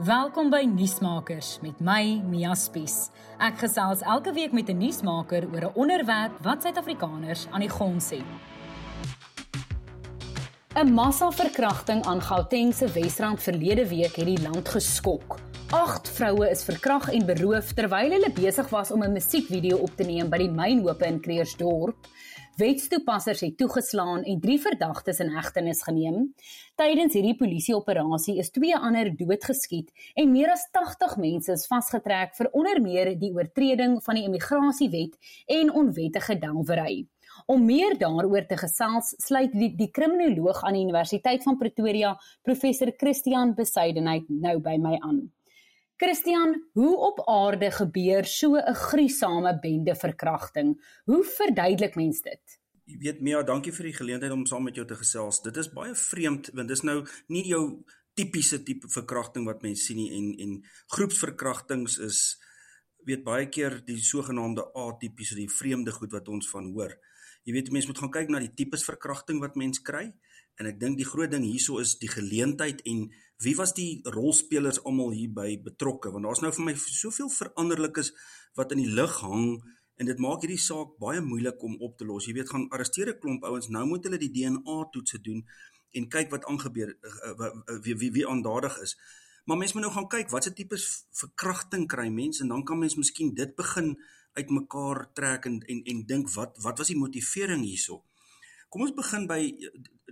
Welkom by Nuusmakers met my Mia Spies. Ek gesels elke week met 'n nuusmaker oor 'n onderwerp wat Suid-Afrikaners aan die gons het. 'n Massa-verkrachting aan Gauteng se Wesrand verlede week het die land geskok. 8 vroue is verkragt en beroof terwyl hulle besig was om 'n musiekvideo op te neem by die mynhope in Kreersdorp. Wetstoepassers het toegeslaan en drie verdagtes in hegtenis geneem. Tydens hierdie polisieoperasie is twee ander doodgeskiet en meer as 80 mense is vasgetrek vir onder meer die oortreding van die immigrasiewet en onwettige delwery. Om meer daaroor te gesels, sluit die, die kriminoloog aan die Universiteit van Pretoria, professor Christian Besuidenheid nou by my aan. Christian, hoe op aarde gebeur so 'n gruisame bende verkrachting? Hoe verduidelik mens dit? Jy weet Mia, dankie vir die geleentheid om saam met jou te gesels. Dit is baie vreemd want dis nou nie jou tipiese tipe verkrachting wat mense sien nie en en groepsverkrachtings is weet baie keer die sogenaamde atipiese, die vreemde goed wat ons van hoor. Jy weet mense moet gaan kyk na die tipes verkrachting wat mense kry en ek dink die groot ding hierso is die geleentheid en wie was die rolspelers almal hier by betrokke want daar's nou vir my soveel veranderlikes wat in die lug hang en dit maak hierdie saak baie moeilik om op te los. Jy weet gaan arresteer 'n klomp ouens, nou moet hulle die DNA toetse doen en kyk wat aangebeur eh, wie wie wie aandadig is. Maar mense moet nou gaan kyk watse tipe verkrachting kry mense en dan kan mens miskien dit begin uitmekaar trek en en en dink wat wat was die motivering hierso? Kom ons begin by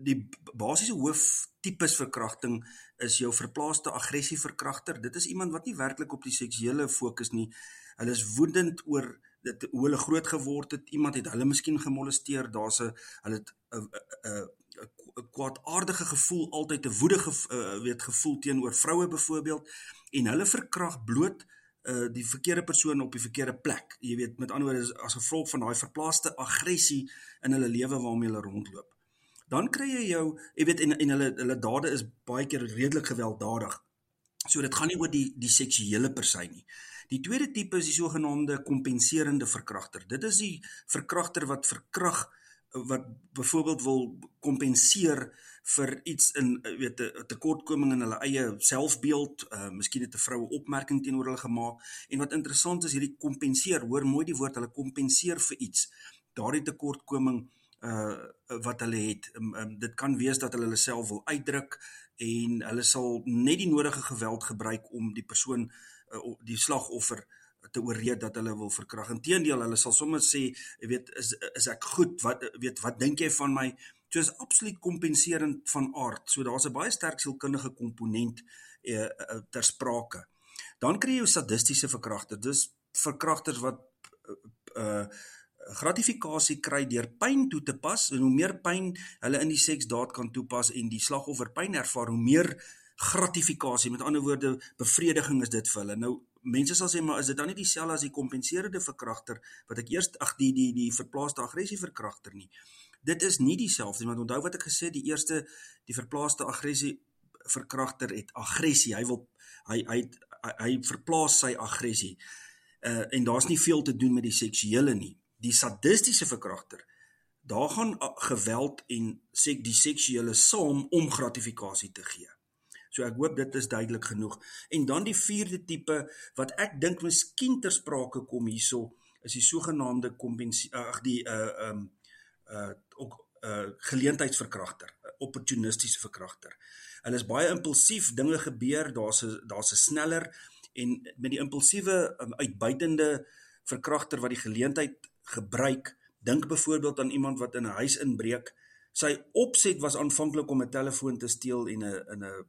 die basiese hooftipes verkrachting is jou verplaaste aggressie verkragter. Dit is iemand wat nie werklik op die seksuele fokus nie. Hulle is woedend oor dit hoe hulle groot geword het. Iemand het hulle miskien gemolesteer. Daar's 'n hulle 'n 'n kwaadaardige gevoel, altyd 'n woedige weet gevoel teenoor vroue byvoorbeeld en hulle verkrag bloot uh die verkeerde persoon op die verkeerde plek. Jy weet, met ander woorde as gevolg van daai verplaaste aggressie in hulle lewe waarmee hulle rondloop. Dan kry jy jou, jy weet en en hulle hulle dade is baie keer redelik gewelddadig. So dit gaan nie oor die die seksuele persy nie. Die tweede tipe is die sogenaamde kompenserende verkragter. Dit is die verkragter wat verkrag wat byvoorbeeld wil kompenseer vir iets in weet 'n tekortkoming in hulle eie selfbeeld, uh miskien het 'n vroue opmerking teenoor hulle gemaak en wat interessant is hierdie kompenseer, hoor mooi die woord, hulle kompenseer vir iets. Daardie tekortkoming uh wat hulle het. Um, um, dit kan wees dat hulle hulle self wil uitdruk en hulle sal net die nodige geweld gebruik om die persoon uh, die slagoffer uh te ooreed dat hulle wil verkrag. Inteendeel, hulle sal sommer sê, jy weet, is is ek goed? Wat weet, wat dink jy van my? So is absoluut kompenserend van aard. So daar's 'n baie sterk sielkundige komponent eh, eh, ter sprake. Dan kry jy jou sadistiese verkragter. Dis verkragters wat uh gratifikasie kry deur pyn toe te pas en hoe meer pyn hulle in die seksdaad kan toepas en die slagoffer pyn ervaar hoe meer gratifikasie met ander woorde bevrediging is dit vir hulle nou mense sal sê maar is dit dan nie dieselfde as die kompenserende verkragter wat ek eers ag die die die verplaaste aggressie verkragter nie. Dit is nie dieselfde want onthou wat ek gesê die eerste die verplaaste aggressie verkragter het aggressie. Hy wil hy hy hy, verplaas sy aggressie. Uh en daar's nie veel te doen met die seksuele nie. Die sadistiese verkragter daar gaan geweld en sek die seksuele saam om gratifikasie te gee. So ek hoop dit is duidelik genoeg. En dan die vierde tipe wat ek dink miskien ter sprake kom hierso is die sogenaamde kompensie ag die uh um uh ook uh geleentheidsverkragter, opportunistiese verkragter. Hulle is baie impulsief, dinge gebeur, daar's 'n daar's 'n sneller en met die impulsiewe um, uitbuitende verkragter wat die geleentheid gebruik, dink byvoorbeeld aan iemand wat in 'n huis inbreek. Sy opset was aanvanklik om 'n telefoon te steel en 'n in 'n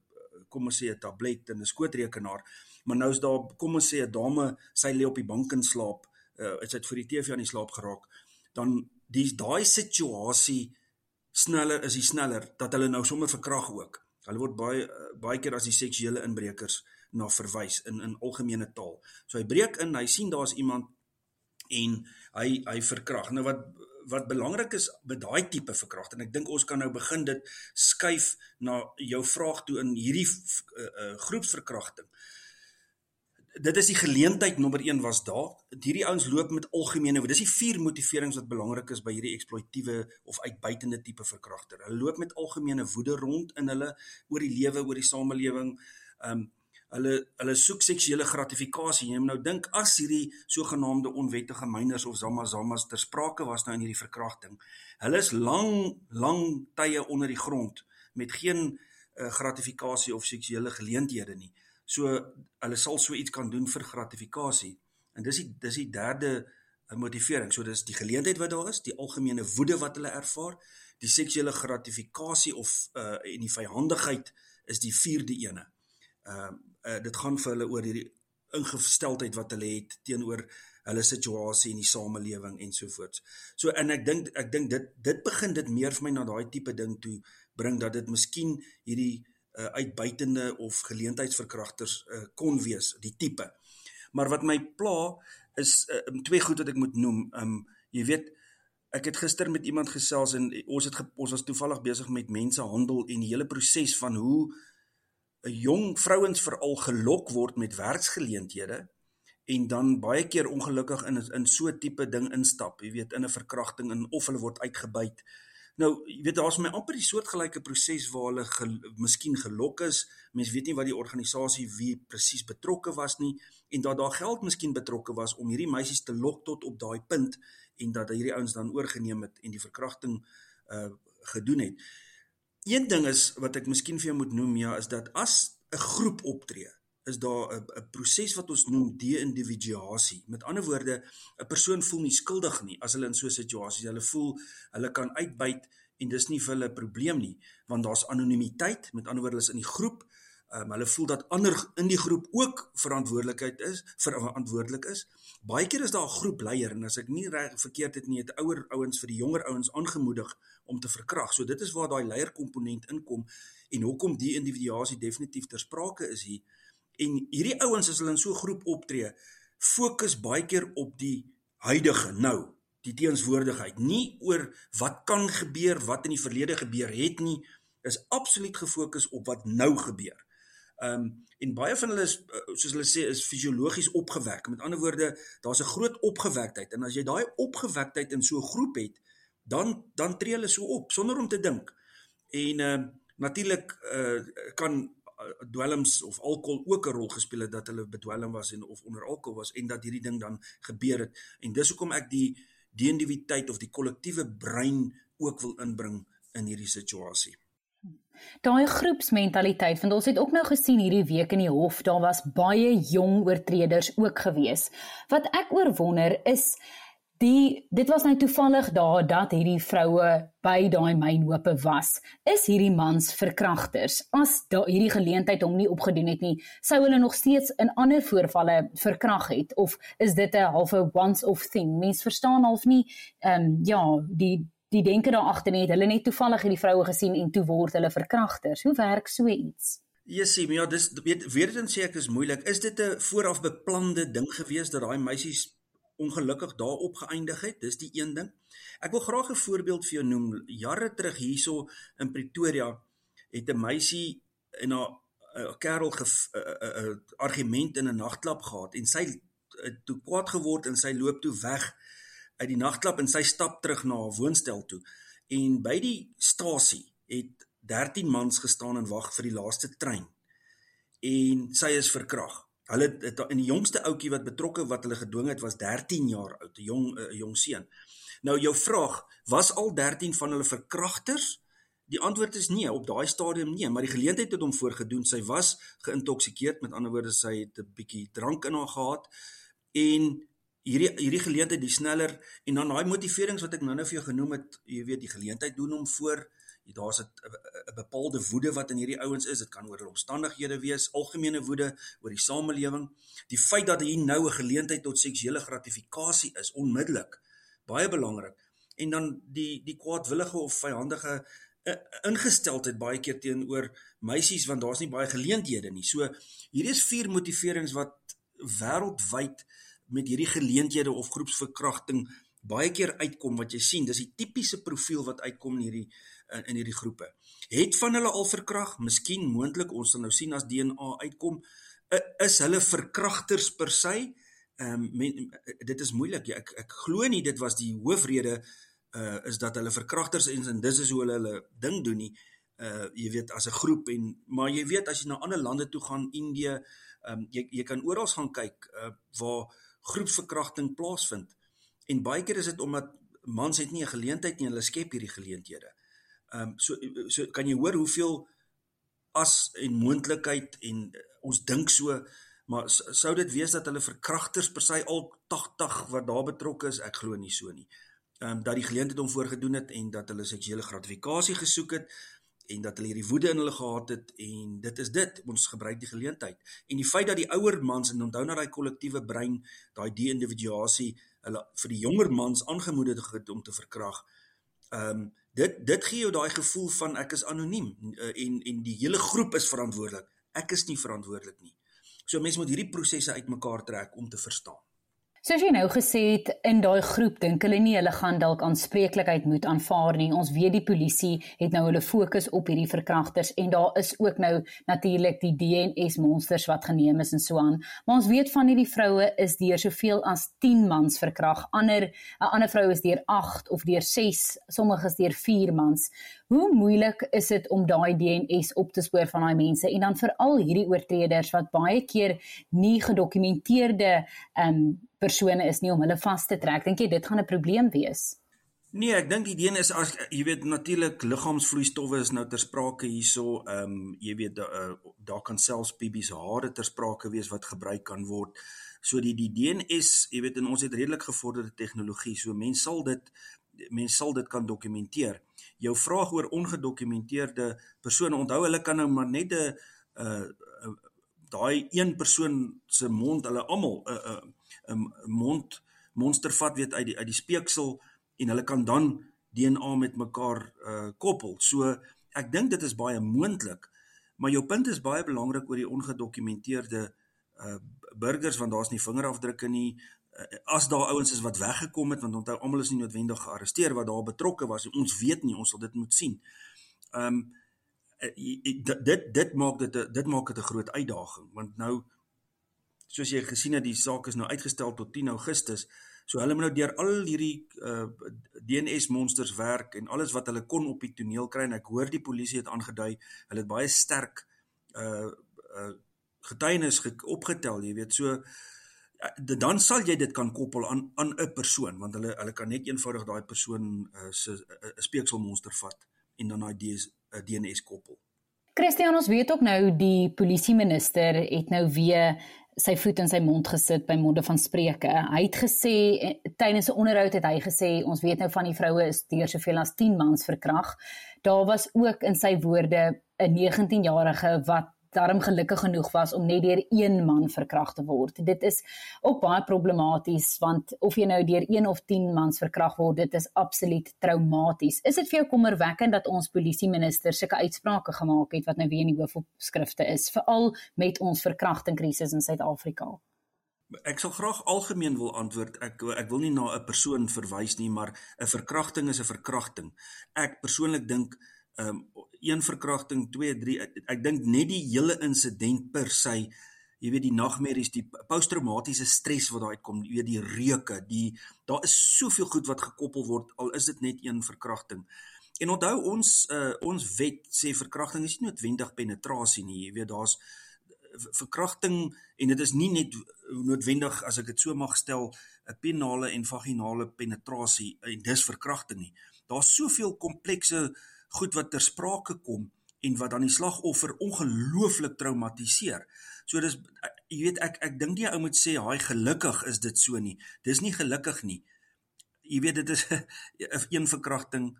kom ons sê 'n tablet en 'n skootrekenaar, maar nou is daar kom ons sê 'n dame, sy lê op die bank en slaap, uh, is dit vir die TV aan die slaap geraak, dan dis daai situasie sneller is die sneller dat hulle nou sommer verkrag ook. Hulle word baie uh, baie keer as die seksuele inbrekers na verwys in in algemene taal. So hy breek in, hy sien daar's iemand en hy hy verkrag. Nou wat wat belangrik is met daai tipe verkrachting. Ek dink ons kan nou begin dit skuif na jou vraag toe in hierdie uh, uh, groepsverkrachting. Dit is die geleentheid nommer 1 was daar. Hierdie ouens loop met algemene, dis die vier motiverings wat belangrik is by hierdie eksploitiewe of uitbuitende tipe verkragter. Hulle loop met algemene woede rond in hulle oor die lewe, oor die samelewing. Ehm um, hulle hulle soek seksuele gratifikasie. Jy moet nou dink as hierdie sogenaamde onwettige myners of zamazamas ter sprake was nou in hierdie verkrachting. Hulle is lang lang tye onder die grond met geen uh, gratifikasie of seksuele geleenthede nie. So hulle sal so iets kan doen vir gratifikasie. En dis die dis die derde uh, motivering. So dis die geleentheid wat daar is, die algemene woede wat hulle ervaar, die seksuele gratifikasie of uh en die vyhandigheid is die vierde ene. Ehm uh, uh, dit gaan vir hulle oor hierdie ingesteldheid wat hulle het teenoor hulle situasie in die samelewing en so voort. So en ek dink ek dink dit dit begin dit meer vir my na daai tipe ding toe bring dat dit miskien hierdie uh, uitbuitende of geleentheidsverkragters uh, kon wees, die tipe. Maar wat my pla is uh, twee goed wat ek moet noem. Um jy weet ek het gister met iemand gesels en ons het ons was toevallig besig met mensehandel en die hele proses van hoe 'n jong vrouens veral gelok word met werksgeleenthede en dan baie keer ongelukkig in in so 'n tipe ding instap, jy weet in 'n verkrachting en of hulle word uitgebuit. Nou, jy weet daar's my amper die soortgelyke proses waar hulle gel, miskien gelok is. Mense weet nie wat die organisasie wie presies betrokke was nie en dat daar geld miskien betrokke was om hierdie meisies te lok tot op daai punt en dat hierdie ouens dan oorgeneem het en die verkrachting uh gedoen het. Een ding is wat ek miskien vir jou moet noem ja is dat as 'n groep optree, is daar 'n 'n proses wat ons noem de-individuasie. Met ander woorde, 'n persoon voel nie skuldig nie as hulle in so 'n situasie is. Hulle voel hulle kan uitbuit en dis nie vir hulle 'n probleem nie, want daar's anonimiteit. Met ander woorde, hulle is in die groep. Um, hulle voel dat ander in die groep ook verantwoordelikheid is, verantwoordelik is. Baie keer is daar 'n groepleier en as ek nie reg verkeerd het nie, het ouer ouens vir die jonger ouens aangemoedig om te verkrag. So dit is waar daai leierkomponent inkom en hoekom die individuasie definitief ter sprake is hier. En hierdie ouens as hulle in so 'n groep optree, fokus baie keer op die huidige nou, die teenswoordigheid, nie oor wat kan gebeur, wat in die verlede gebeur het nie, is absoluut gefokus op wat nou gebeur. Ehm um, en baie van hulle is eh, soos hulle sê is fisiologies opgewek. Met ander woorde, daar's 'n groot opgewektheid en as jy daai opgewektheid in so 'n groep het, dan dan tree hulle so op sonder om te dink. En uh natuurlik uh kan dwelms of alkohol ook 'n rol gespeel het dat hulle bedwelm was en of onder alkohol was en dat hierdie ding dan gebeur het. En dis hoekom ek die die individualiteit of die kollektiewe brein ook wil inbring in hierdie situasie. Daai groepsmentaliteit, want ons het ook nou gesien hierdie week in die hof, daar was baie jong oortreders ook gewees. Wat ek oor wonder is Die dit was nou toevallig daar dat hierdie vroue by daai mynhope was. Is hierdie mans verkragters? As hierdie geleentheid hom nie opgedoen het nie, sou hulle nog steeds in ander voorvalle verkrag het of is dit 'n halfe once off thing? Mens verstaan half nie ehm um, ja, die die denke daar agter net hulle net toevallig hierdie vroue gesien en toe word hulle verkragters. Hoe werk so iets? Jessie, ja, dis weet weet dit sê ek is moeilik. Is dit 'n vooraf beplande ding gewees dat daai meisies ongelukkig daarop geëindig het. Dis die een ding. Ek wil graag 'n voorbeeld vir jou noem. Jare terug hierso in Pretoria het 'n meisie en haar 'n kerel 'n argument in 'n nagklub gehad en sy het toe kwaad geword en sy loop toe weg uit die nagklub en sy stap terug na haar woonstel toe. En by die stasie het 13 mans gestaan en wag vir die laaste trein. En sy is verkragt. Hulle het in die jongste ouetjie wat betrokke wat hulle gedwing het was 13 jaar oud, 'n jong 'n jong seun. Nou jou vraag, was al 13 van hulle verkragters? Die antwoord is nee, op daai stadium nee, maar die geleentheid het hom voorgedoen. Sy was geïntoksikeerd, met ander woorde sy het 'n bietjie drank in haar gehad en hierdie hierdie geleentheid die sneller en dan daai motiverings wat ek nou-nou vir jou genoem het, jy weet die geleentheid doen hom voor daar's 'n bepaalde woede wat in hierdie ouens is. Dit kan oor hulle omstandighede wees, algemene woede oor die samelewing. Die feit dat hier nou 'n geleentheid tot seksuele gratifikasie is onmiddellik baie belangrik. En dan die die kwaadwillige of vyhandige uh, ingesteldheid baie keer teenoor meisies want daar's nie baie geleenthede nie. So hierdie is vier motiverings wat wêreldwyd met hierdie geleenthede of groepsverkrachting baie keer uitkom wat jy sien. Dis die tipiese profiel wat uitkom in hierdie in, in hierdie groepe. Het van hulle al verkrag? Miskien moontlik ons sal nou sien as DNA uitkom, is hulle verkragters per se? Ehm um, dit is moeilik. Ja, ek ek glo nie dit was die hoofrede uh is dat hulle verkragters is en dis is hoe hulle hulle ding doen nie. uh jy weet as 'n groep en maar jy weet as jy na ander lande toe gaan Indië um jy jy kan oral gaan kyk uh waar groepsverkrachting plaasvind en baie keer is dit omdat mans het nie 'n geleentheid nie hulle skep hierdie geleenthede. Um so so kan jy hoor hoeveel as en moontlikheid en ons dink so maar sou dit wees dat hulle verkragters per se al 80 wat daar betrokke is ek glo nie so nie. Um dat die geleentheid om voorgedoen het en dat hulle seksuele gratifikasie gesoek het en dat hulle hierdie woede in hulle gehad het en dit is dit. Ons gebruik die geleentheid. En die feit dat die ouer mans en onthou na daai kollektiewe brein daai de-individuasie hulle vir die jonger mans aangemoedig het om te verkrag ehm um, dit dit gee jou daai gevoel van ek is anoniem uh, en en die hele groep is verantwoordelik. Ek is nie verantwoordelik nie. So mense moet hierdie prosesse uitmekaar trek om te verstaan Soos jy nou gesê het in daai groep dink hulle nie hulle gaan dalk aanspreeklikheid moet aanvaar nie. Ons weet die polisie het nou hulle fokus op hierdie verkragters en daar is ook nou natuurlik die DNS monsters wat geneem is en so aan. Maar ons weet van hierdie vroue is deur soveel as 10 mans verkrag. Ander 'n ander vrou is deur 8 of deur 6, sommige is deur 4 mans. Hoe moeilik is dit om daai DNS op te spoor van daai mense en dan veral hierdie oortreders wat baie keer nie gedokumenteerde ehm um, persone is nie om hulle vas te trek. Dink jy dit gaan 'n probleem wees? Nee, ek dink die ding is as jy weet natuurlik liggaamsvloeistowwe is nou ter sprake hierso. Ehm um, jy weet uh, daar kan selfs babies hare ter sprake wees wat gebruik kan word. So die die DNS, jy weet en ons het redelik gevorderde tegnologie. So mense sal dit mense sal dit kan dokumenteer. Jou vraag oor ongedokumenteerde persone, onthou hulle kan nou maar net 'n uh, uh, daai een persoon se mond, hulle almal 'n uh, uh, 'n mond monster vat weet uit die uit die speeksel en hulle kan dan DNA met mekaar uh koppel. So ek dink dit is baie moontlik. Maar jou punt is baie belangrik oor die ongedokumenteerde uh burgers want daar's nie vingerafdrukke nie. Uh, as daar ouens is wat weggekom het want onthou almal is nie noodwendig gearresteer wat daar betrokke was. Ons weet nie, ons sal dit moet sien. Um dit dit maak dit dit maak dit 'n groot uitdaging want nou soos jy gesien het, die saak is nou uitgestel tot 10 Augustus. So hulle moet nou deur al hierdie uh, DNS monsters werk en alles wat hulle kon op die toneel kry en ek hoor die polisie het aangedui, hulle het baie sterk uh uh getuienis ge opgetel, jy weet. So uh, dan sal jy dit kan koppel aan aan 'n persoon want hulle hulle kan net eenvoudig daai persoon uh, se 'n uh, speekselmonster vat en dan daai DNS koppel. Christian ons weet ook nou die polisie minister het nou weer sy voet in sy mond gesit by monde van spreuke. Hy het gesê tydens 'n onderhoud het hy gesê ons weet nou van die vroue is deur soveel as 10 mans verkrag. Daar was ook in sy woorde 'n 19-jarige wat daarom gelukkig genoeg was om net deur een man verkragt te word. Dit is ook baie problematies want of jy nou deur een of 10 mans verkragt word, dit is absoluut traumaties. Is dit vir jou kommerwekkend dat ons polisie minister sulke uitsprake gemaak het wat nou weer in die hoofopskrifte is, veral met ons verkrachtingkrisis in Suid-Afrika? Ek sal graag algemeen wil antwoord. Ek ek wil nie na 'n persoon verwys nie, maar 'n verkrachting is 'n verkrachting. Ek persoonlik dink ehm um, een verkrachting 2 3 ek, ek dink net die hele insident per se jy weet die nagmerries die posttraumatiese stres wat daar uitkom jy weet die reuke die daar is soveel goed wat gekoppel word al is dit net een verkrachting. En onthou ons uh, ons wet sê verkrachting is nie noodwendig penetrasie nie jy weet daar's verkrachting en dit is nie net noodwendig as ek dit so mag stel 'n penale en vaginale penetrasie en dis verkrachting nie. Daar's soveel komplekse goed wat ter sprake kom en wat dan die slagoffer ongelooflik traumatiseer. So dis jy weet ek ek dink nie ou moet sê haai gelukkig is dit so nie. Dis nie gelukkig nie. Jy weet dit is een verkrachting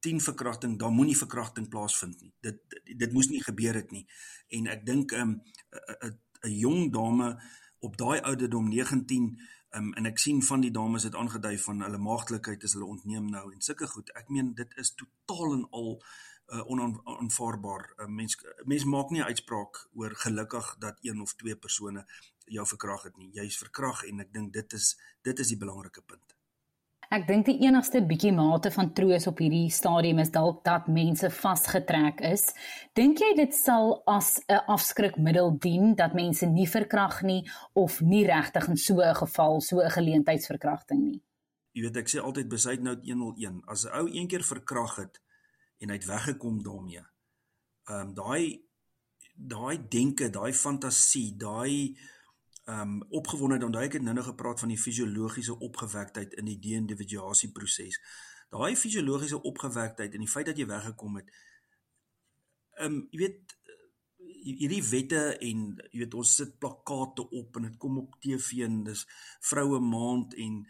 10 verkrachting, dan moenie verkrachting plaasvind nie. Dit dit, dit moes nie gebeur het nie. En ek dink 'n um, 'n jong dame op daai ouderdom 19 Um, en ek sien van die dames het aangedui van hulle maagdelikheid is hulle ontneem nou en sulke goed. Ek meen dit is totaal en al uh, onaanvaarbaar. Uh, mens mens maak nie 'n uitspraak oor gelukkig dat een of twee persone jou verkrag het nie. Jy's verkrag en ek dink dit is dit is die belangrike punt. Ek dink die enigste bietjie mate van troos op hierdie stadium is dalk dat mense vasgetrek is. Dink jy dit sal as 'n afskrikmiddel dien dat mense nie verkrag nie of nie regtig in so 'n geval so 'n geleentheidsverkrachting nie? Jy weet ek sê altyd besit nou 101. As 'n ou een keer verkrag het en hy het weggekom daarmee, ehm um, daai daai denke, daai fantasie, daai ehm um, opgewondenheid, onthou ek het nou nog gepraat van die fisiologiese opgewektheid in die de-individuasie proses. Daai fisiologiese opgewektheid en die feit dat jy weggekom het. Ehm um, jy weet hierdie wette en jy weet ons sit plakkate op en dit kom op TV en dis vroue maand en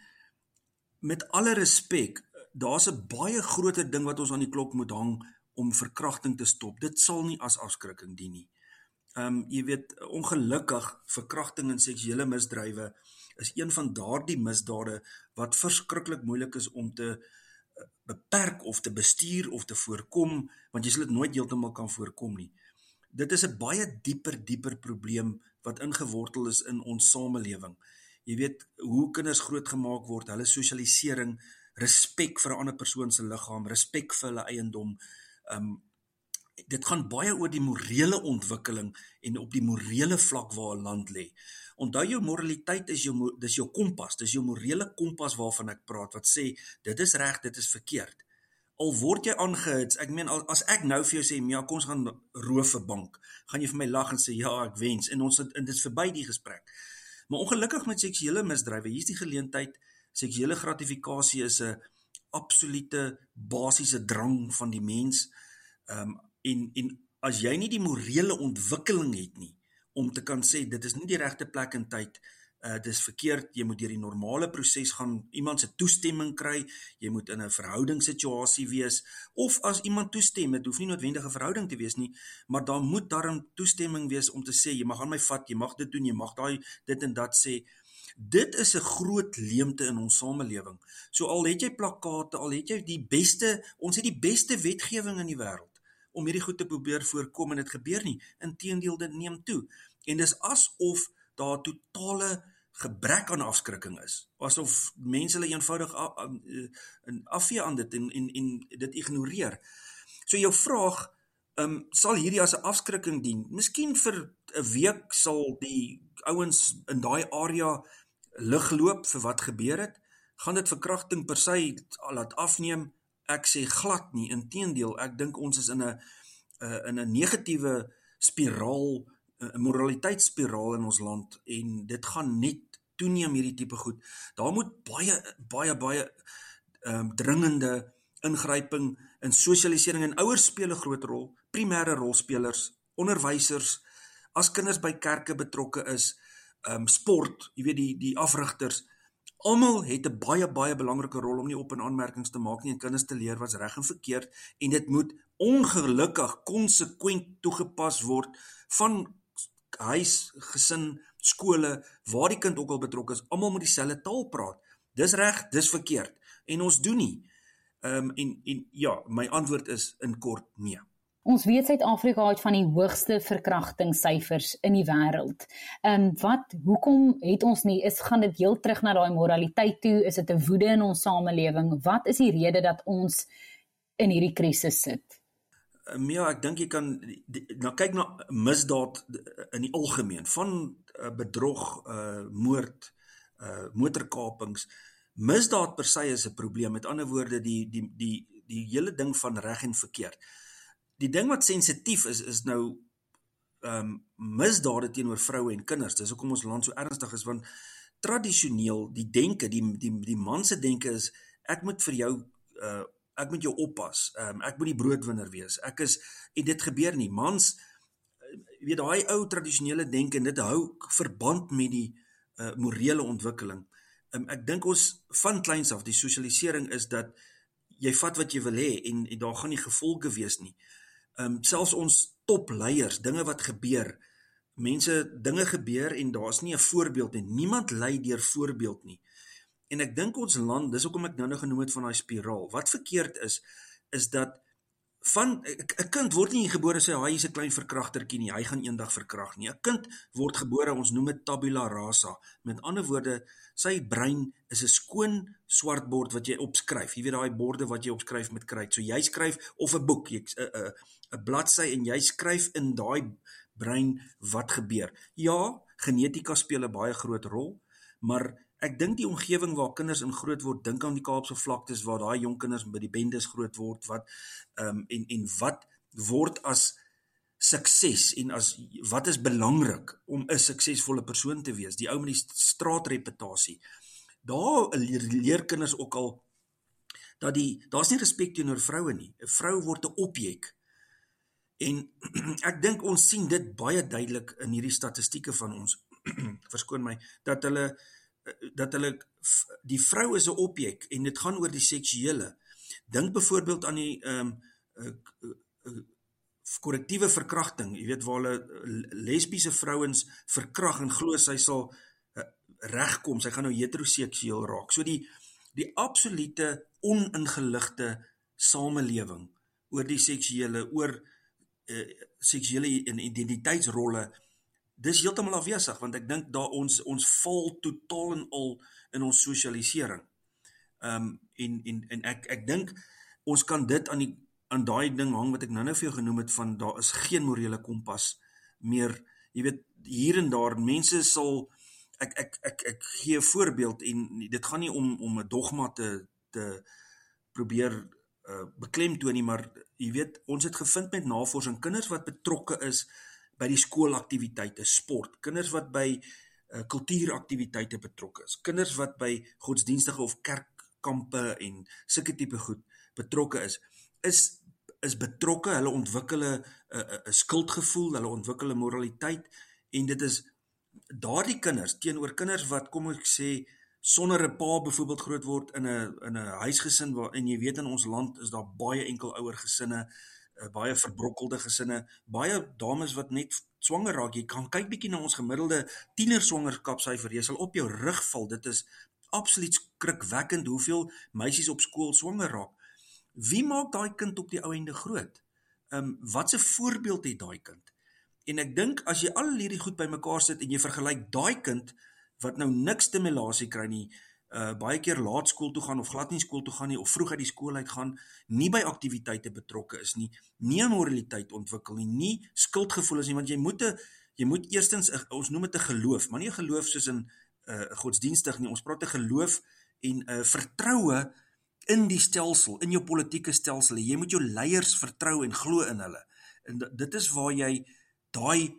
met alle respek daar's 'n baie groter ding wat ons aan die klok moet hang om verkrachting te stop. Dit sal nie as afskrikking dien nie. Ehm um, jy weet ongelukkig verkrachting en seksuele misdrywe is een van daardie misdade wat verskriklik moeilik is om te eh, beperk of te bestuur of te voorkom want jy sal dit nooit heeltemal kan voorkom nie dit is 'n baie dieper dieper probleem wat ingewortel is in ons samelewing. Jy weet hoe kinders grootgemaak word, hulle sosialisering, respek vir 'n ander persoon se liggaam, respek vir hulle eiendom. Um dit gaan baie oor die morele ontwikkeling en op die morele vlak waar 'n land lê. Onthou jou moraliteit is jou dis jou kompas, dis jou morele kompas waarvan ek praat wat sê dit is reg, dit is verkeerd al word jy aangehits, ek meen as ek nou vir jou sê, "Ja, kom ons gaan roof 'n bank." Gaan jy vir my lag en sê, "Ja, ek wens." En ons het en dit is verby die gesprek. Maar ongelukkig met seksuele misdrywe, hier's die geleentheid, seksuele gratifikasie is 'n absolute basiese drang van die mens. Ehm um, en en as jy nie die morele ontwikkeling het nie om te kan sê dit is nie die regte plek en tyd uh dis verkeerd jy moet deur die normale proses gaan iemand se toestemming kry jy moet in 'n verhoudingssituasie wees of as iemand toestem dit hoef nie noodwendig 'n verhouding te wees nie maar daar moet daarin toestemming wees om te sê jy mag aan my vat jy mag dit doen jy mag daai dit en dat sê. Dit is 'n groot leemte in ons samelewing. So al het jy plakkate al het jy die beste ons het die beste wetgewing in die wêreld om hierdie goed te probeer voorkom en dit gebeur nie inteendeel dit neem toe en dis asof daar totale gebrek aan afskrikking is asof mense hulle eenvoudig in afvee aan dit en en en dit ignoreer. So jou vraag, ehm um, sal hierdie as 'n afskrikking dien? Miskien vir 'n week sal die ouens in daai area lig loop vir wat gebeur het. Gaan dit verkrachting per se laat afneem? Ek sê glad nie. Inteendeel, ek dink ons is in 'n in 'n negatiewe spiraal 'n moraliteitsspiraal in ons land en dit gaan net toeneem hierdie tipe goed. Daar moet baie baie baie ehm um, dringende ingryping in sosialisering en ouers speel 'n groot rol, primêre rolspelers, onderwysers, as kinders by kerke betrokke is, ehm um, sport, jy weet die die afrigters, almal het 'n baie baie belangrike rol om nie op en aanmerkings te maak nie en kinders te leer wat's reg en verkeerd en dit moet ongelukkig konsekwent toegepas word van huis, gesin, skole, waar die kind ook al betrokke is, almal moet dieselfde taal praat. Dis reg, dis verkeerd en ons doen nie. Ehm um, en en ja, my antwoord is in kort nee. Ons weet Suid-Afrika het van die hoogste verkrachtingssyfers in die wêreld. Ehm um, wat hoekom het ons nie is gaan dit heel terug na daai moraliteit toe? Is dit 'n woede in ons samelewing? Wat is die rede dat ons in hierdie krisis sit? Um, ja, ek dink jy kan nou kyk na misdaad in die algemeen van uh, bedrog, uh moord, uh motorkapings. Misdaad per se is 'n probleem. Met ander woorde, die die die die hele ding van reg en verkeerd. Die ding wat sensitief is is nou ehm um, misdade teenoor vroue en kinders. Dis hoekom ons land so ernstig is want tradisioneel die denke, die die die man se denke is ek moet vir jou uh ek moet jou oppas. Ehm um, ek moet die broodwinner wees. Ek is en dit gebeur nie. Mans eh, weet daai ou tradisionele denke en dit hou verband met die uh, morele ontwikkeling. Um, ek dink ons van kleins af die sosialisering is dat jy vat wat jy wil hê en, en daar gaan nie gevolge wees nie. Ehm um, selfs ons topleiers, dinge wat gebeur, mense dinge gebeur en daar's nie 'n voorbeeld nie. Niemand lei deur voorbeeld nie. En ek dink ons land, dis hoekom ek nou nog genoem het van daai spiraal. Wat verkeerd is is dat van 'n kind word nie gebore sê hy is 'n klein verkragtertjie nie, hy gaan eendag verkrag nie. 'n Kind word gebore, ons noem dit tabula rasa. Met ander woorde, sy brein is 'n skoon swart bord wat jy opskryf. Jy weet daai borde wat jy opskryf met kruit. So jy skryf of 'n boek, 'n 'n 'n bladsy en jy skryf in daai brein wat gebeur. Ja, genetika speel 'n baie groot rol, maar Ek dink die omgewing waar kinders in groot word, dink aan die Kaapse vlaktes waar daai jong kinders by die bendes groot word wat ehm um, en en wat word as sukses en as wat is belangrik om 'n suksesvolle persoon te wees, die ou met die straatreputasie. Daar leer kinders ook al dat die daar's nie respek teenoor vroue nie. 'n Vrou word 'n objek. En ek dink ons sien dit baie duidelik in hierdie statistieke van ons. Verskoon my dat hulle dat hulle die vrou is 'n objek en dit gaan oor die seksuele. Dink byvoorbeeld aan die ehm um, korrektiewe verkrachting, jy weet waar hulle lesbiese vrouens verkrag en glo sy sal regkom, sy gaan nou heteroseksueel raak. So die die absolute oningeligte samelewing oor die seksuele oor uh, seksuele en identiteitsrolle dis heeltemal afwesig want ek dink daar ons ons val totaal en al in ons sosialisering. Ehm um, en en en ek ek dink ons kan dit aan die aan daai ding hang wat ek nou-nou vir jou genoem het van daar is geen morele kompas meer. Jy weet hier en daar mense sal ek ek ek ek gee 'n voorbeeld en dit gaan nie om om 'n dogma te te probeer uh, beklemtoon nie maar jy weet ons het gevind met navorsing kinders wat betrokke is by die skoolaktiwiteite, sport, kinders wat by uh, kultuuraktiwiteite betrokke is, kinders wat by godsdienstige of kerkkampe en sulke tipe goed betrokke is, is is betrokke, hulle ontwikkel 'n 'n skuldgevoel, hulle ontwikkel 'n moraliteit en dit is daardie kinders teenoor kinders wat kom ek sê sonder 'n pa byvoorbeeld groot word in 'n in 'n huisgesin waar en jy weet in ons land is daar baie enkel ouer gesinne baie verbrokkelde gesinne, baie dames wat net swanger raak. Jy kan kyk bietjie na ons gemiddelde tiener swangerskapsyfer. Jy sal op jou rug val. Dit is absoluut skrikwekkend hoeveel meisies op skool swanger raak. Wie maak daai kind op die ou ende groot? Ehm um, wat 'n voorbeeld het daai kind? En ek dink as jy al hierdie goed bymekaar sit en jy vergelyk daai kind wat nou niks stimulasie kry nie, uh baie keer laat skool toe gaan of glad nie skool toe gaan nie of vroeg uit die skool uit gaan, nie by aktiwiteite betrokke is nie, nie 'n moraliteit ontwikkel nie, nie skuldgevoel is nie, want jy moet 'n jy moet eerstens ons noem dit 'n geloof, maar nie 'n geloof soos in uh godsdienstig nie. Ons praat 'n geloof en 'n uh, vertroue in die stelsel, in jou politieke stelsel. Jy moet jou leiers vertrou en glo in hulle. En dit is waar jy daai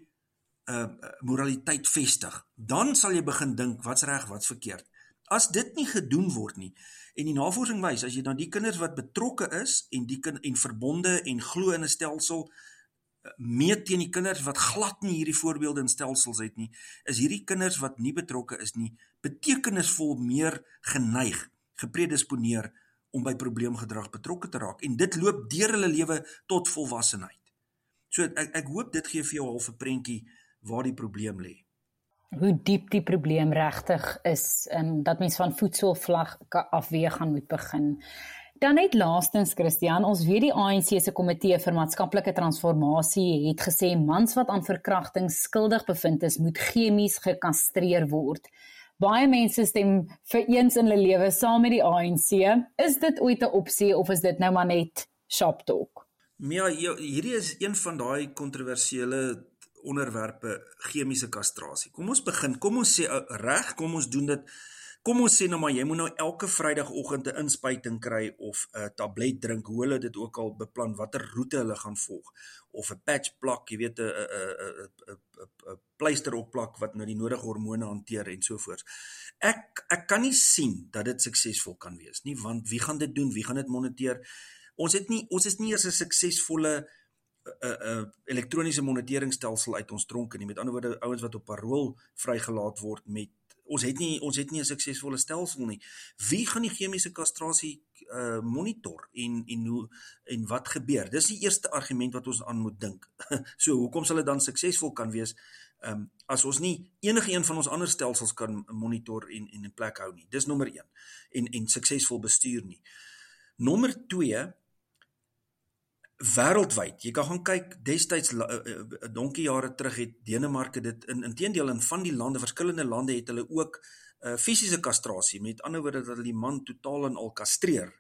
uh moraliteit vestig. Dan sal jy begin dink wat's reg, wat's verkeerd. As dit nie gedoen word nie. En die navorsing wys as jy dan die kinders wat betrokke is en die kind en verbonde en glo in 'n stelsel eh, meet teen die kinders wat glad nie hierdie voorbeelde in stelsels het nie, is hierdie kinders wat nie betrokke is nie, betekenisvol meer geneig, gepredisponeer om by probleemgedrag betrokke te raak. En dit loop deur hulle lewe tot volwassenheid. So ek ek hoop dit gee vir jou 'n halfe prentjie waar die probleem lê hoe diep die probleem regtig is um, dat mens van voedselvlag afweeg gaan moet begin. Dan net laastens Christian, ons weet die ANC se komitee vir maatskaplike transformasie het gesê mans wat aan verkrachting skuldig bevind is, moet chemies gekastreer word. Baie mense stem vir eens in hulle lewe saam met die ANC. Is dit ooit 'n opsie of is dit nou maar net shop talk? Ja, hierdie is een van daai kontroversiële onderwerpe chemiese kastrasie. Kom ons begin. Kom ons sê uh, reg, kom ons doen dit. Kom ons sê nou maar jy moet nou elke Vrydagoggend 'n inspuiting kry of 'n tablet drink, hoe hulle dit ook al beplan, watter roete hulle gaan volg of 'n patch plak, jy weet 'n 'n 'n 'n pleister opplak wat nou die nodige hormone hanteer en so voort. Ek ek kan nie sien dat dit suksesvol kan wees nie, want wie gaan dit doen? Wie gaan dit moniteer? Ons het nie ons is nie eers 'n suksesvolle 'n 'n elektroniese moniteringstelsel uit ons tronke nie. Met ander woorde, ouens wat op parol vrygelaat word met ons het nie ons het nie 'n suksesvolle stelsel nie. Wie gaan die chemiese kastrasie uh monitor en en hoe en wat gebeur? Dis die eerste argument wat ons aan moet dink. so, hoekom sal dit dan suksesvol kan wees? Ehm um, as ons nie enige een van ons ander stelsels kan monitor en en in plek hou nie. Dis nommer 1. En en suksesvol bestuur nie. Nommer 2 wêreldwyd. Jy kan gaan kyk destyds uh, uh, donkie jare terug het Denemarke dit in inteendeel in van die lande, verskillende lande het hulle ook uh, fisiese kastrasie. Met ander woorde dat hulle die man totaal en al kastreer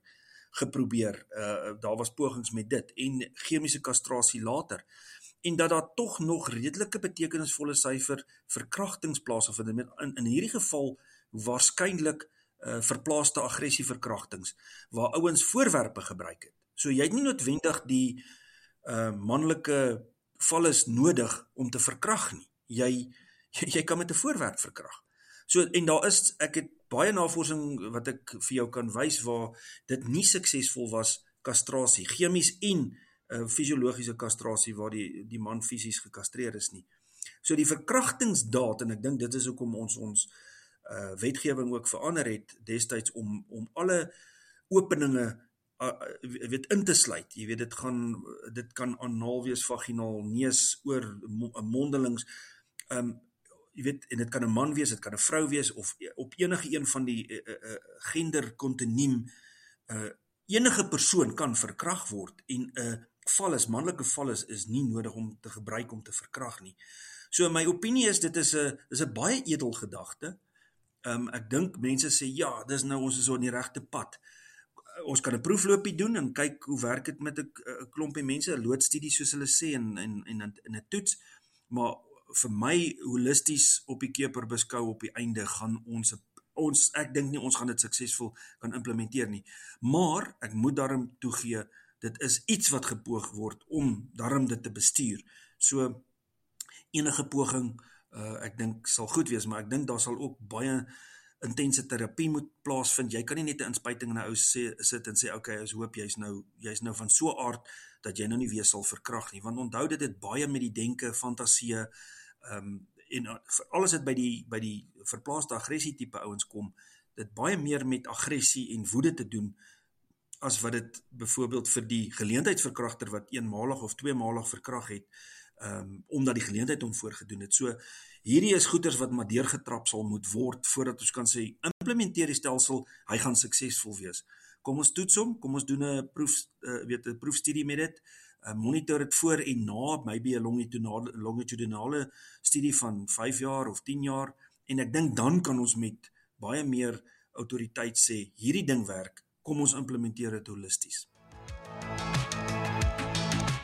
geprobeer. Uh, daar was pogings met dit en chemiese kastrasie later. En dat daar tog nog redelike betekenisvolle syfer verkrachtings plaasvind in in, in hierdie geval waarskynlik uh, verplaaste aggressie verkrachtings waar ouens voorwerpe gebruik het So jy het nie noodwendig die uh manlike valles nodig om te verkrag nie. Jy jy kan met 'n voorwerp verkrag. So en daar is ek het baie navorsing wat ek vir jou kan wys waar dit nie suksesvol was kastrasie, chemies en uh, fisiologiese kastrasie waar die die man fisies gekastreer is nie. So die verkrachtingsdaad en ek dink dit is hoekom ons ons uh wetgewing ook verander het destyds om om alle openinge uh, weet in te sluit. Jy weet dit gaan dit kan anaal wees, vaginaal, neus, oor mondelings. Um jy weet en dit kan 'n man wees, dit kan 'n vrou wees of op enige een van die uh, uh, gender kontinuum uh enige persoon kan verkrag word en 'n uh, val is manlike val is is nie nodig om te gebruik om te verkrag nie. So my opinie is dit is 'n is 'n baie edel gedagte. Um ek dink mense sê ja, dis nou ons is op die regte pad. Ons kan 'n proefloopie doen en kyk hoe werk dit met 'n klompie mense, 'n loodstudie soos hulle sê en en en in 'n toets. Maar vir my holisties op die keper beskou op die einde gaan ons ons ek dink nie ons gaan dit suksesvol kan implementeer nie. Maar ek moet daarom toegee dit is iets wat gepoog word om daarom dit te bestuur. So enige poging uh ek dink sal goed wees, maar ek dink daar sal ook baie intense terapie moet plaasvind. Jy kan nie net 'n inspuiting in 'n ou sê sit en sê okay, ons hoop jy's nou jy's nou van so aard dat jy nou nie weer sal verkrag nie. Want onthou dit het baie met die denke, fantasie, ehm um, en alles het by die by die verplaaste aggressie tipe ouens kom. Dit baie meer met aggressie en woede te doen as wat dit byvoorbeeld vir die geleentheidsverkragter wat eenmalig of tweemalig verkrag het um, omdat die geleentheid hom voorgedoen het. So hierdie is goeders wat maar deurgetrap sal moet word voordat ons kan sê implementeer die stelsel, hy gaan suksesvol wees. Kom ons toets hom, kom ons doen 'n proef uh, weet 'n proefstudie met dit. Uh, monitor dit voor en na, maybe 'n longitudinale longitudinale studie van 5 jaar of 10 jaar en ek dink dan kan ons met baie meer autoriteit sê hierdie ding werk. Kom ons implementeer dit holisties.